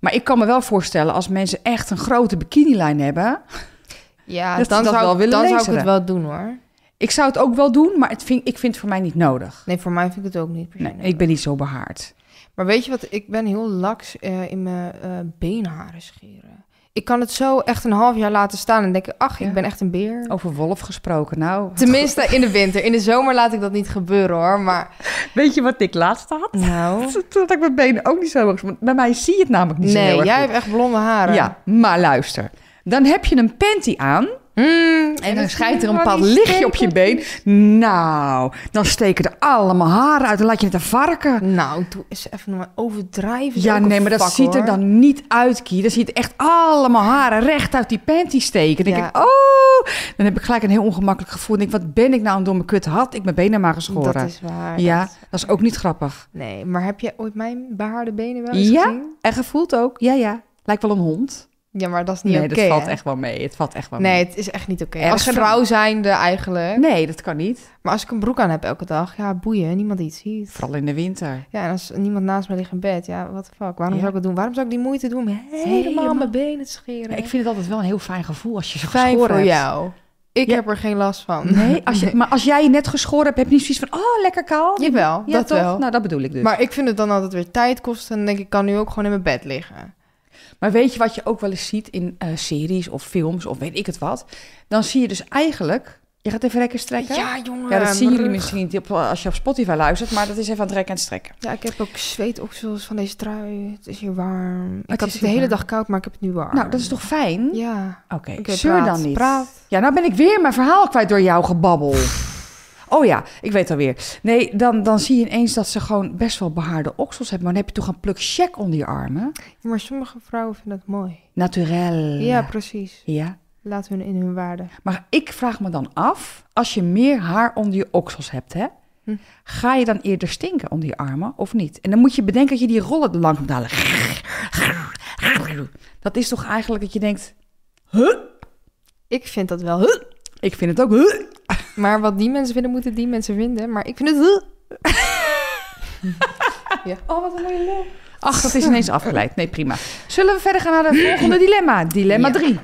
Maar ik kan me wel voorstellen, als mensen echt een grote bikinilijn hebben... Ja, Dat ze dan, dat zou, wel dan zou ik het wel doen hoor. Ik zou het ook wel doen, maar het vind, ik vind het voor mij niet nodig. Nee, voor mij vind ik het ook niet Nee, ik ben niet zo behaard. Maar weet je wat? Ik ben heel laks eh, in mijn eh, beenharen scheren. Ik kan het zo echt een half jaar laten staan en denk ik, ach, Ja. ik ben echt een beer. Over wolf gesproken, nou... Tenminste in de winter. In de zomer laat ik dat niet gebeuren hoor. Maar Weet je wat ik laatst had? nou, Toen had ik mijn benen ook niet zo hoog. Bij mij zie je het namelijk niet zo heel nee, erg jij goed. hebt echt blonde haren. Ja, maar luister. Dan heb je een panty aan Mm, en dan schijnt er een bepaald lichtje op je been. Nou, dan steken er allemaal haren uit. Dan laat je het een varken. Nou, doe eens even normaal overdrijven. Ja, nee, maar dat ziet er hoor. dan niet uit, Kie. Dan ziet echt allemaal haren recht uit die panty steken. Dan denk Ja. ik, oh, dan heb ik gelijk een heel ongemakkelijk gevoel. Dan denk ik, wat ben ik nou een domme kut? Had ik mijn benen maar geschoren. Dat is waar. ja, dat- dat is ook niet grappig. Nee, maar heb je ooit mijn behaarde benen wel eens Ja, gezien? en gevoeld ook. Ja, ja. Lijkt wel een hond. Ja, maar dat is niet Nee, oké. dat valt hè? echt wel mee. Het valt echt wel Nee, mee. het is echt niet oké. Erger Als vrouw zijnde eigenlijk. Nee, dat kan niet. Maar als ik een broek aan heb elke dag, ja, boeien, niemand het ziet. Vooral in de winter. Ja, en als niemand naast me ligt in bed, ja, the fuck, waarom Ja. zou ik het doen? Waarom zou ik die moeite doen om helemaal, Helemaal. mijn benen te scheren? Ja, ik vind het altijd wel een heel fijn gevoel als je zo Fijn geschoren voor jou. Ik Ja. heb er geen last van. Nee, als je, maar als jij je net geschoren hebt, heb je niet zoiets van, oh, lekker kaal. Jawel, Ja, dat toch? wel. Nou, dat bedoel ik dus. Maar, ik vind het dan altijd weer tijd kosten. En denk ik kan nu ook gewoon in mijn bed liggen. Weet je wat je ook wel eens ziet in eh, series of films of weet ik het wat? Dan zie je dus eigenlijk... Je gaat even lekker strekken? Ja, jongen. Ja, dat zien jullie misschien niet op, als je op Spotify luistert, maar dat is even aan het trekken en strekken. Ja, ik heb ook zweetoksels van deze trui. Het is hier warm. Ik Het had het de hele warm. dag koud, maar ik heb het nu warm. Nou, dat is toch fijn? Ja. Oké, Oké, zeur praat, dan niet. praat. Ja, nou ben ik weer mijn verhaal kwijt door jouw gebabbel. Oh ja, ik weet alweer. Nee, dan, dan zie je ineens dat ze gewoon best wel behaarde oksels hebben. Maar dan heb je toch een pluk check onder je armen? Ja, maar sommige vrouwen vinden het mooi. Naturel. Ja, precies. Ja. Laat hun in hun waarde. Maar ik vraag me dan af, als je meer haar onder je oksels hebt, hè? Hm. Ga je dan eerder stinken onder je armen of niet? En dan moet je bedenken dat je die rollen lang moet halen. Dat is toch eigenlijk dat je denkt, huh? Ik vind dat wel. Huh. Ik vind het ook, huh? Maar wat die mensen vinden, moeten die mensen vinden. Maar ik vind het. Huh. Oh, wat een mooie lul. Ach, dat is ineens afgeleid. Nee, prima. Zullen we verder gaan naar de volgende dilemma? Dilemma Ja. 3.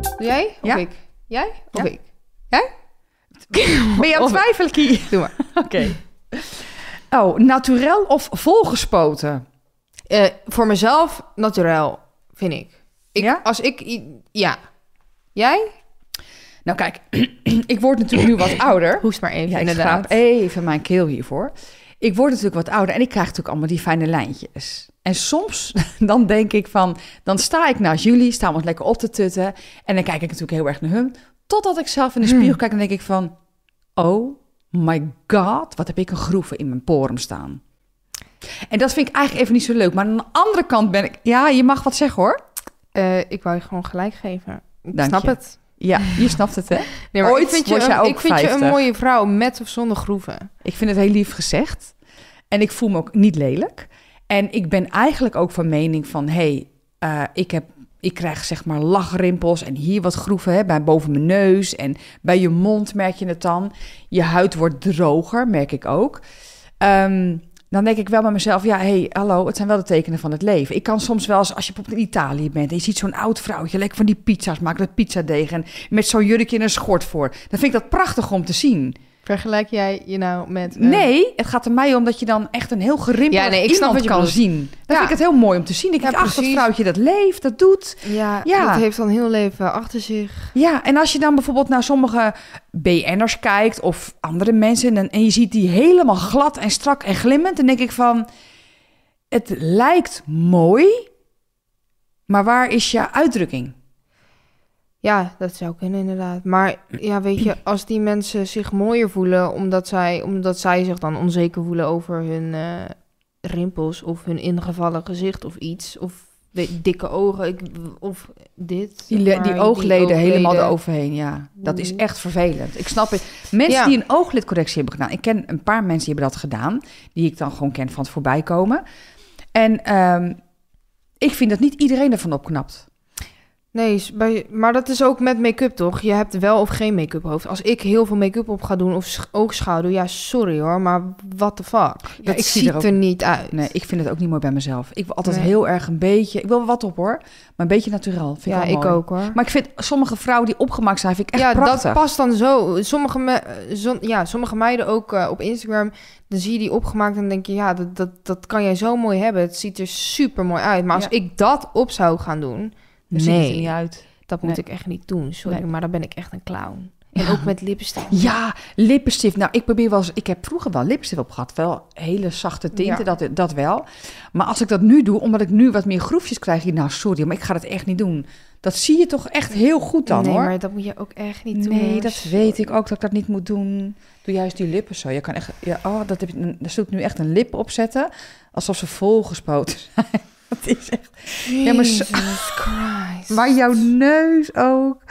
Doe jij? Of Ja. ik? Jij? Of Ja. ik? Ben je aan het twijfelen, Kie? Doe maar. Oké. Oh, naturel of volgespoten? Eh, voor mezelf, naturel, vind ik. ik Ja? Als ik... Ja. Jij? Nou kijk, ik word natuurlijk nu wat ouder. Hoest maar even, Ja, ik inderdaad. even mijn keel hiervoor. Ik word natuurlijk wat ouder en ik krijg natuurlijk allemaal die fijne lijntjes. En soms dan denk ik van, dan sta ik naast jullie, staan we ons lekker op te tutten. En dan kijk ik natuurlijk heel erg naar hun. Totdat ik zelf in de spiegel kijk en denk ik van, oh my god, wat heb ik een groeven in mijn porum staan. En dat vind ik eigenlijk even niet zo leuk. Maar aan de andere kant ben ik, ja, je mag wat zeggen hoor. Eh, ik wou je gewoon gelijk geven. Ik Dank snap je. het. Ja, je snapt het hè. Nee, maar Ooit ik vind je, jij ook ik vind je 50. een mooie vrouw met of zonder groeven. Ik vind het heel lief gezegd. En ik voel me ook niet lelijk. En ik ben eigenlijk ook van mening van... hé, hey, ik, heb, ik krijg zeg maar lachrimpels en hier wat groeven hè, bij boven mijn neus. En bij je mond merk je het dan. Je huid wordt droger, merk ik ook. Ehm, dan denk ik wel bij mezelf, ja, hey, hallo, het zijn wel de tekenen van het leven. Ik kan soms wel eens, als je bijvoorbeeld in Italië bent en je ziet zo'n oud vrouwtje lekker van die pizza's maken met pizzadeeg en met zo'n jurkje en een schort voor. Dan vind ik dat prachtig om te zien. Vergelijk jij je nou met... eh, Nee, het gaat er mij om dat je dan echt een heel gerimpeld Ja, nee, ik snap iemand wat je kan bedoelt. zien. Dan Ja. vind ik het heel mooi om te zien. Ik Ja, denk, ach, dat vrouwtje dat leeft, dat doet. Ja, Ja. dat heeft dan heel leven achter zich. Ja, en als je dan bijvoorbeeld naar sommige BN'ers kijkt of andere mensen en, en je ziet die helemaal glad en strak en glimmend, dan denk ik van, het lijkt mooi, maar waar is je uitdrukking? Ja, dat zou kunnen inderdaad. Maar ja, weet je, als die mensen zich mooier voelen omdat zij, omdat zij zich dan onzeker voelen over hun eh, rimpels of hun ingevallen gezicht of iets, of de dikke ogen ik, of dit. Die, maar, die oogleden helemaal oogleden. eroverheen, ja. Dat is Mm. echt vervelend. Ik snap het. Mensen Ja. die een ooglidcorrectie hebben gedaan. Ik ken een paar mensen die hebben dat gedaan. Die ik dan gewoon ken van het voorbijkomen. En ehm, ik vind dat niet iedereen ervan opknapt. Nee, bij, maar dat is ook met make-up toch? Je hebt wel of geen make-up hoofd. Als ik heel veel make-up op ga doen of sch- oogschaduw, ja, sorry hoor, maar what the fuck? dat ik zie er ook- er niet uit. Nee, ik vind het ook niet mooi bij mezelf. Ik wil altijd Nee. heel erg een beetje... Ik wil wel wat op hoor. Maar een beetje natuurlijk. Vind ja, ik, ook hoor. Maar ik vind sommige vrouwen die opgemaakt zijn, vind ik echt ja, prachtig. dat past dan zo. Sommige, me, zo- ja, sommige meiden ook eh, op Instagram, dan zie je die opgemaakt en dan denk je, ja, dat, dat, dat kan jij zo mooi hebben. Het ziet er super mooi uit. Maar als Ja. ik dat op zou gaan doen, Dan ziet er nee, niet uit. dat moet Nee. ik echt niet doen. Sorry, Nee. maar dan ben ik echt een clown. En Ja. ook met lipstick. Ja, lippenstift. Nou, ik probeer wel eens... Ik heb vroeger wel lipstift op gehad. Wel hele zachte tinten, Ja. dat, dat wel. Maar als ik dat nu doe, omdat ik nu wat meer groefjes krijg... hier, Nou, sorry, maar ik ga dat echt niet doen. Dat zie je toch echt heel goed dan, nee, hoor. maar dat moet je ook echt niet doen. Nee, dat weet ik ook dat ik dat niet moet doen. Doe juist die lippen zo. Je kan echt, ja, oh, dat heb je, daar zult ik nu echt een lip opzetten, alsof ze volgespoten zijn. Dat is echt. Ja, maar zo- Christ. Maar jouw neus ook.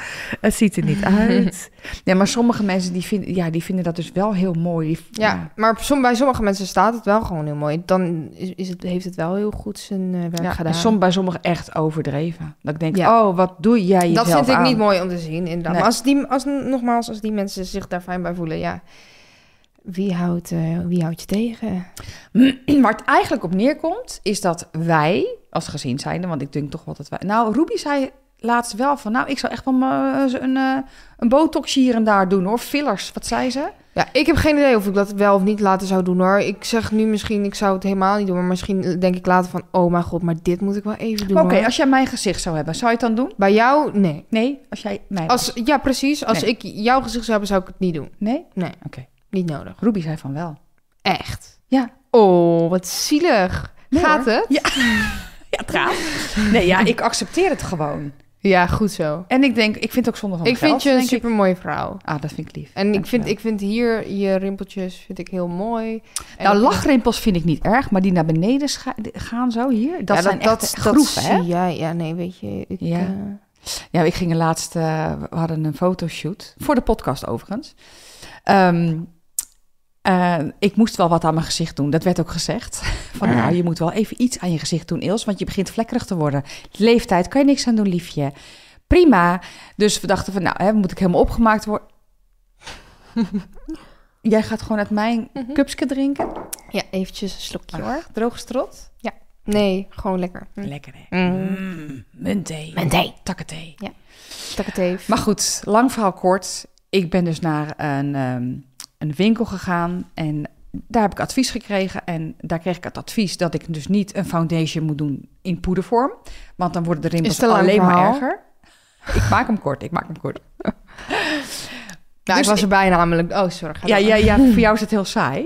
Het ziet er niet uit. Ja, maar sommige mensen die vinden, ja, die vinden dat dus wel heel mooi. Die, Ja, maar som, bij sommige mensen staat het wel gewoon heel mooi. Dan is, is het, heeft het wel heel goed zijn eh, werk Ja, gedaan. en som, bij sommigen echt overdreven. Dat ik denk, Ja. oh, wat doe jij jezelf dat vind ik aan? niet mooi om te zien, inderdaad. Nee. Maar als die, als, nogmaals, als die mensen zich daar fijn bij voelen, ja, wie houdt, eh, wie houdt je tegen? Waar het eigenlijk op neerkomt, is dat wij, als gezin zijnde, want ik denk toch wel dat wij... Nou, Ruby zei laatst wel van, nou, ik zou echt wel eh, een, eh, een botoxje hier en daar doen, hoor. Fillers, wat zei ze? Ja, ik heb geen idee of ik dat wel of niet later zou doen, hoor. Ik zeg nu misschien, ik zou het helemaal niet doen, maar misschien denk ik later van, oh mijn god, maar dit moet ik wel even doen, Oké, als jij mijn gezicht zou hebben, zou je het dan doen? Bij jou, nee. Nee, als jij mij Als, ja, precies. Als Nee. ik jouw gezicht zou hebben, zou ik het niet doen. Nee? Nee, Oké. Niet nodig. Ruby zei van wel. Echt? Ja. Oh, wat zielig. Nee, Gaat hoor. het? Ja. Ja, gaat. Nee, ja, ik accepteer het gewoon. Ja, goed zo. En ik denk, ik vind het ook zonde van Ik vind geld, je een denk ik. super mooie vrouw. Ah, dat vind ik lief. En ik vind, ik vind hier je rimpeltjes vind ik heel mooi. En Nou, lachrimpels vind ik niet erg, maar die naar beneden gaan zo hier, dat ja, zijn echt groeven, hè? zie jij. Ja, nee, weet je. Ik, Ja. eh, Ja, ik ging laatst, eh, we hadden een fotoshoot, voor de podcast overigens. Ehm, eh, ik moest wel wat aan mijn gezicht doen, dat werd ook gezegd. Van nou, je moet wel even iets aan je gezicht doen, Ils, want je begint vlekkerig te worden. Leeftijd, kan je niks aan doen, liefje. Prima. Dus we dachten van, nou, hè, moet ik helemaal opgemaakt worden? Jij gaat gewoon uit mijn cupske drinken? ja, eventjes een slokje hoor. Droge strot? Nee, gewoon lekker. Hm. Lekker, hè? Mm. Mm, muntthee. Mijn thee. Takkenthee. Tak het even. Maar goed, lang verhaal kort. Ik ben dus naar een, ehm, een winkel gegaan en daar heb ik advies gekregen. En daar kreeg ik het advies dat ik dus niet een foundation moet doen in poedervorm. Want dan worden de rimpels alleen maar erger. Ik maak hem kort, ik maak hem kort. nou, dus ik was erbij namelijk. Oh, sorry. Ja, ja, ja, voor jou is het heel saai.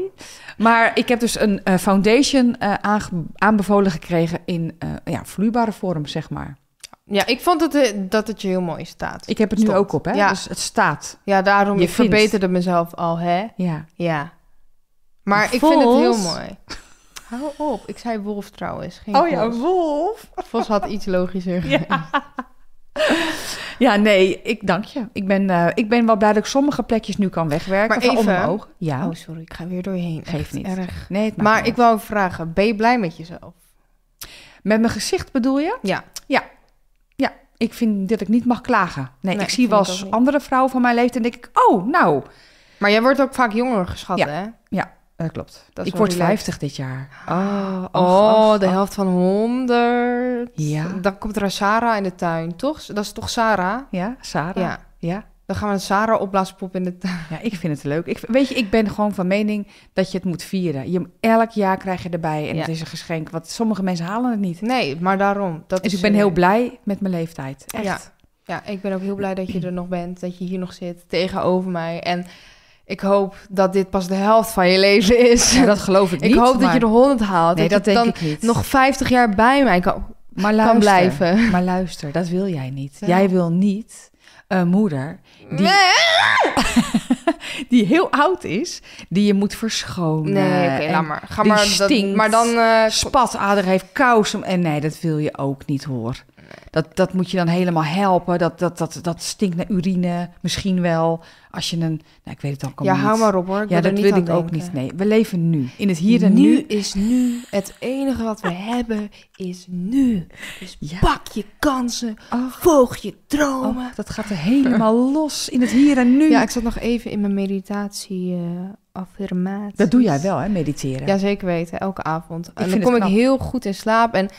Maar ik heb dus een eh, foundation aange- aanbevolen gekregen in eh, ja, vloeibare vorm, zeg maar. Ja, ik vond het, eh, dat het je heel mooi staat. Ik heb het nu ook op, hè? Ja. Dus het staat. Ja, daarom Je ik vindt. verbeterde mezelf al, hè? Ja. Ja. Maar ik vind het heel mooi. Hou op. Ik zei wolf trouwens. Geen Oh ja, wolf. Vos had iets logischer. Ja. ja, nee, ik dank je. Ik ben, eh, ik ben wel blij dat ik sommige plekjes nu kan wegwerken. Maar van even- ogen. Ja, Oh, sorry. Ik ga weer doorheen. Geeft Echt niet. Erg. nee, het maakt Maar ik wou vragen, ben je blij met jezelf? Met mijn gezicht bedoel je? Ja. Ja, ik vind dat ik niet mag klagen. Nee, Nee, ik zie wel eens andere vrouwen van mijn leeftijd en denk ik... Oh, nou, Maar jij wordt ook vaak jonger geschat, Ja. hè? Ja. Dat klopt. Dat ik word relaxed. 50 dit jaar. Oh, Oh, ach, de helft van 100. Ja. Dan komt er een Sarah in de tuin, toch? Dat is toch Sarah? Ja, Sarah? Ja. ja. Dan gaan we een Sarah opblaaspop in de. Ja, ik vind het leuk. Ik, weet je, ik ben gewoon van mening dat je het moet vieren. Je, elk jaar krijg je erbij en Ja. het is een geschenk. Want sommige mensen halen het niet. Nee, maar daarom. Dat Dus is ik ben eh, heel blij met mijn leeftijd. Echt. Ja. Ja, ik ben ook heel blij dat je er nog bent. Dat je hier nog zit tegenover mij. En ik hoop dat dit pas de helft van je leven is. Ja, dat geloof ik niet. ik hoop dat je de 100 haalt. Nee, dat denk dan ik niet. nog 50 jaar bij mij kan, maar kan luister, blijven. Maar luister, dat wil jij niet. Jij wil niet een moeder die, die heel oud is, die je moet verschonen. Nee, oké, laat maar. Ga maar. Dat, stinkt. maar dan. eh, spatader heeft kous. En nee, dat wil je ook niet hoor. Dat, dat moet je dan helemaal helpen. Dat, dat, dat, dat stinkt naar urine. Misschien wel. Als je een... Nou, ik weet het al ja, niet. hou maar op hoor. Ik Ja, dat wil ik ook niet. Nee, we leven nu. In het hier en nu, nu. is nu. Het enige wat we hebben is nu. Dus Ja. pak je kansen. Oh, Volg je dromen. oh, dat gaat er helemaal los. In het hier en nu. Ja, ik zat nog even in mijn meditatie eh affirmatie. Dat doe jij wel, hè? Mediteren. Ja, zeker weten. Elke avond. En dan kom ik heel goed in slaap. En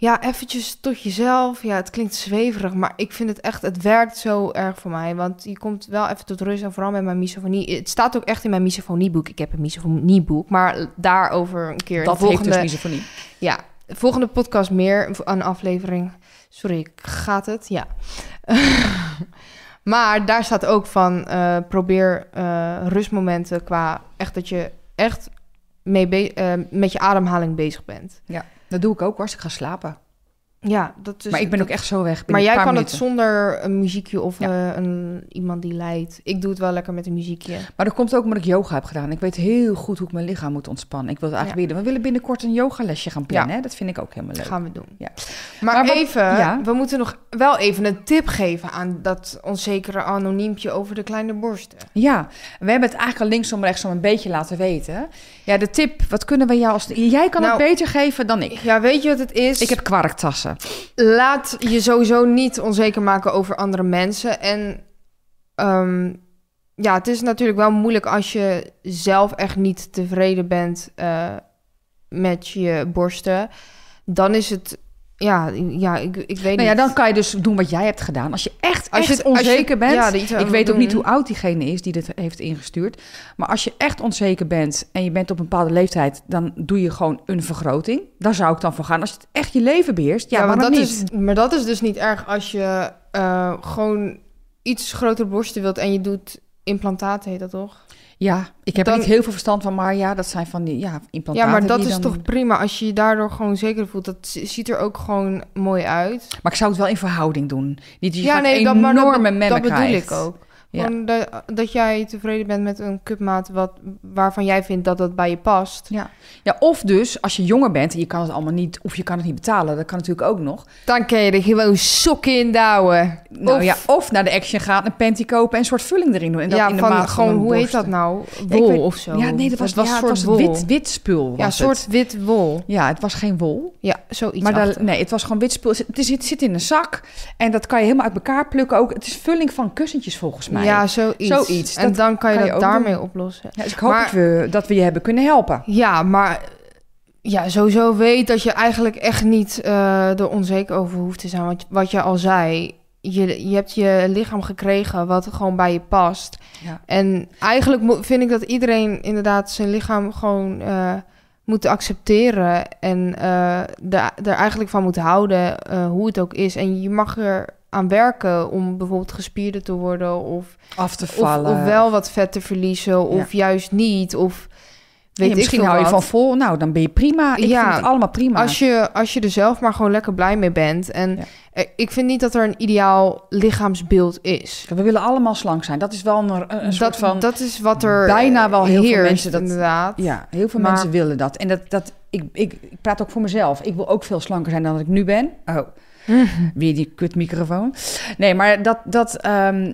ja, eventjes tot jezelf. Ja, het klinkt zweverig, maar ik vind het echt... Het werkt zo erg voor mij. Want je komt wel even tot rust. En vooral met mijn misofonie. Het staat ook echt in mijn misofonieboek. Ik heb een misofonieboek. Maar daarover een keer. dat de volgende, dus misofonie. Ja, de volgende podcast meer. Een aflevering. Sorry, gaat het? Ja. maar daar staat ook van... eh, probeer eh, rustmomenten qua... Echt dat je echt mee eh, met je ademhaling bezig bent. Dat doe ik ook hoor, als ik ga slapen. Ja, dat is... maar ik ben dat- ook echt zo weg. Maar jij kan minuten. het zonder een muziekje of Ja. eh, een, iemand die leidt. Ik doe het wel lekker met een muziekje. Maar dat komt ook omdat ik yoga heb gedaan. Ik weet heel goed hoe ik mijn lichaam moet ontspannen. Ik wil het eigenlijk weer doen. We willen binnenkort een yogalesje gaan plannen. Hè? Dat vind ik ook helemaal leuk. Dat gaan we doen. Ja. Maar, even, ja. we moeten nog wel even een tip geven aan dat onzekere anoniempje over de kleine borsten. Ja, we hebben het eigenlijk al linksom rechtsom een beetje laten weten. Ja, de tip, wat kunnen we jou als... Jij kan Nou, het beter geven dan ik. Ja, weet je wat het is? Ik heb kwarktassen. Laat je sowieso niet onzeker maken over andere mensen. En ehm, ja, het is natuurlijk wel moeilijk als je zelf echt niet tevreden bent eh, met je borsten. Dan is het, ja, ja ik, ik weet Nou ja, niet. dan kan je dus doen wat jij hebt gedaan. Als je echt, Als je echt onzeker bent... ja, ik weet ook doen. niet hoe oud diegene is die dit heeft ingestuurd. Maar als je echt onzeker bent en je bent op een bepaalde leeftijd... dan doe je gewoon een vergroting. Daar zou ik dan voor gaan. Als het echt je leven beheerst, ja, Ja, maar dat, niet? is, maar dat is dus niet erg als je eh, gewoon iets grotere borsten wilt en je doet implantaten, heet dat toch? Ja, ik heb Dan- er niet heel veel verstand van, maar ja, dat zijn van die ja, implantaten. Ja, maar dat is dan- toch prima als je je daardoor gewoon zeker voelt. Dat ziet er ook gewoon mooi uit. Maar ik zou het wel in verhouding doen. Niet dat je ja, nee, dat, enorme maar dat, dat bedoel krijgt. ik ook. Ja. Dat, dat jij tevreden bent met een cupmaat wat, waarvan jij vindt dat dat bij je past. Ja. ja, of dus als je jonger bent en je kan het allemaal niet, of je kan het niet betalen, dat kan natuurlijk ook nog. Dan kun je er gewoon sokken in douwen. Nou Of- ja, of naar de Action gaan, een panty kopen en een soort vulling erin doen. En dat ja, in de van maat gewoon, hoe heet dat nou? Ja, Wol weet- of zo. Ja, nee, dat was, ja, soort het was wol. wit, wit spul. Ja, een soort het. wit wol. Ja, het was geen wol. Ja, zoiets maar daar, nee, het was gewoon wit spul. Het zit, het zit in een zak en dat kan je helemaal uit elkaar plukken ook. Het is vulling van kussentjes volgens mij. Ja, zoiets. Zoiets. En Dat dan kan je kan dat daarmee doen. oplossen. Ja, dus ik hoop Maar- dat, we, dat we je hebben kunnen helpen. Ja, maar ja, sowieso weet dat je eigenlijk echt niet eh er onzeker over hoeft te zijn. Want wat je al zei, je, je hebt je lichaam gekregen wat gewoon bij je past. Ja. En eigenlijk vind ik dat iedereen inderdaad zijn lichaam gewoon eh, moet accepteren. En de- er eigenlijk van moet houden, hoe het ook is. En je mag er aan werken om bijvoorbeeld gespierder te worden of Af te vallen. of wel wat vet te verliezen, of juist niet. Of weet Ja, ik misschien veel hou je van vol. Nou, dan ben je prima. Ik Ja, vind het allemaal prima. Als je, als je er zelf maar gewoon lekker blij mee bent. En Ja. eh, ik vind niet dat er een ideaal lichaamsbeeld is. We willen allemaal slank zijn. Dat is wel een, een, een soort dat, van... dat is wat er bijna wel heel veel mensen dat- inderdaad. ja, heel veel Maar- mensen willen dat. En dat, dat ik, ik, ik praat ook voor mezelf. Ik wil ook veel slanker zijn dan dat ik nu ben. Oh, weer die kutmicrofoon. Nee, maar dat, dat, ehm,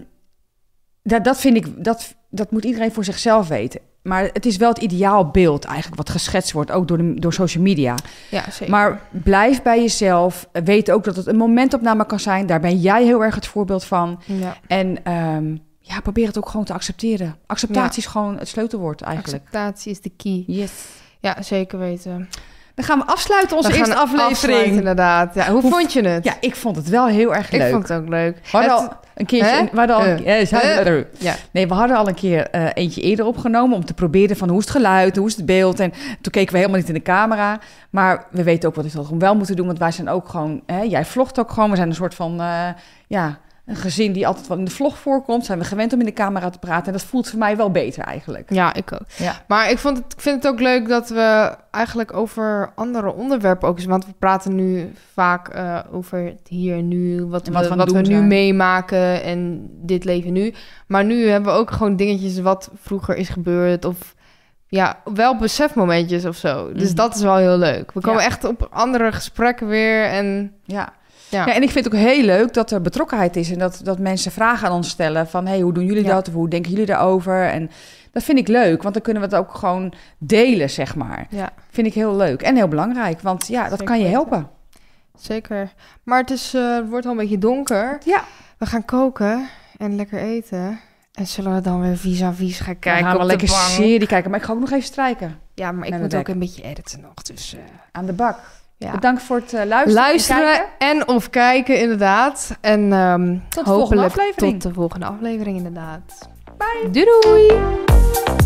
dat, dat vind ik... Dat, dat moet iedereen voor zichzelf weten. Maar het is wel het ideaalbeeld eigenlijk wat geschetst wordt, ook door, de, door social media. Ja, zeker. Maar blijf bij jezelf. Weet ook dat het een momentopname kan zijn. Daar ben jij heel erg het voorbeeld van. ja. En ehm, ja, probeer het ook gewoon te accepteren. Acceptatie is gewoon het sleutelwoord eigenlijk. Acceptatie is de key. Yes. Ja, zeker weten. Dan gaan we afsluiten onze We eerste aflevering. inderdaad. Ja, hoe, Hoe- vond je het? Ja, ik vond het wel heel erg ik leuk. vond het ook leuk. We hadden Het- al een keertje... We al, Eh. Eh. er. Ja. Nee, we hadden al een keer eh, eentje eerder opgenomen om te proberen van hoe is het geluid, hoe is het beeld. En toen keken we helemaal niet in de camera. Maar we weten ook wat we gewoon wel moeten doen, want wij zijn ook gewoon... Hè, jij vlogt ook gewoon, we zijn een soort van... eh, ja, een gezin die altijd wel in de vlog voorkomt. Zijn we gewend om in de camera te praten. En dat voelt voor mij wel beter eigenlijk. Ja, ik ook. Ja. Maar ik, vond het, ik vind het ook leuk dat we eigenlijk over andere onderwerpen ook eens... Want we praten nu vaak eh, over het hier en nu, wat, En wat we, wat we nu zijn. meemaken en dit leven nu. Maar nu hebben we ook gewoon dingetjes wat vroeger is gebeurd of... Ja, wel besefmomentjes of zo. Dus Mhm. dat is wel heel leuk. We komen Ja. echt op andere gesprekken weer en... Ja. Ja. Ja. en ik vind het ook heel leuk dat er betrokkenheid is en dat, dat mensen vragen aan ons stellen van hey, hoe doen jullie Ja. dat of hoe denken jullie daarover? En dat vind ik leuk, want dan kunnen we het ook gewoon delen, zeg maar. Ja, Vind ik heel leuk en heel belangrijk, want ja, dat Zeker kan je helpen. zeker. Maar het, is, eh, het wordt al een beetje donker. Ja. We gaan koken en lekker eten. En zullen we dan weer vis-à-vis gaan kijken gaan we op lekker de bank? serie kijken, maar ik ga ook nog even strijken Ja, maar ik moet ook een beetje editen nog. Dus eh, aan de bak. Ja. Bedankt voor het eh, luisteren. en Luisteren en of kijken, inderdaad. En ehm Tot de volgende hopelijk aflevering. tot de volgende aflevering, inderdaad. Bye. Doei doei.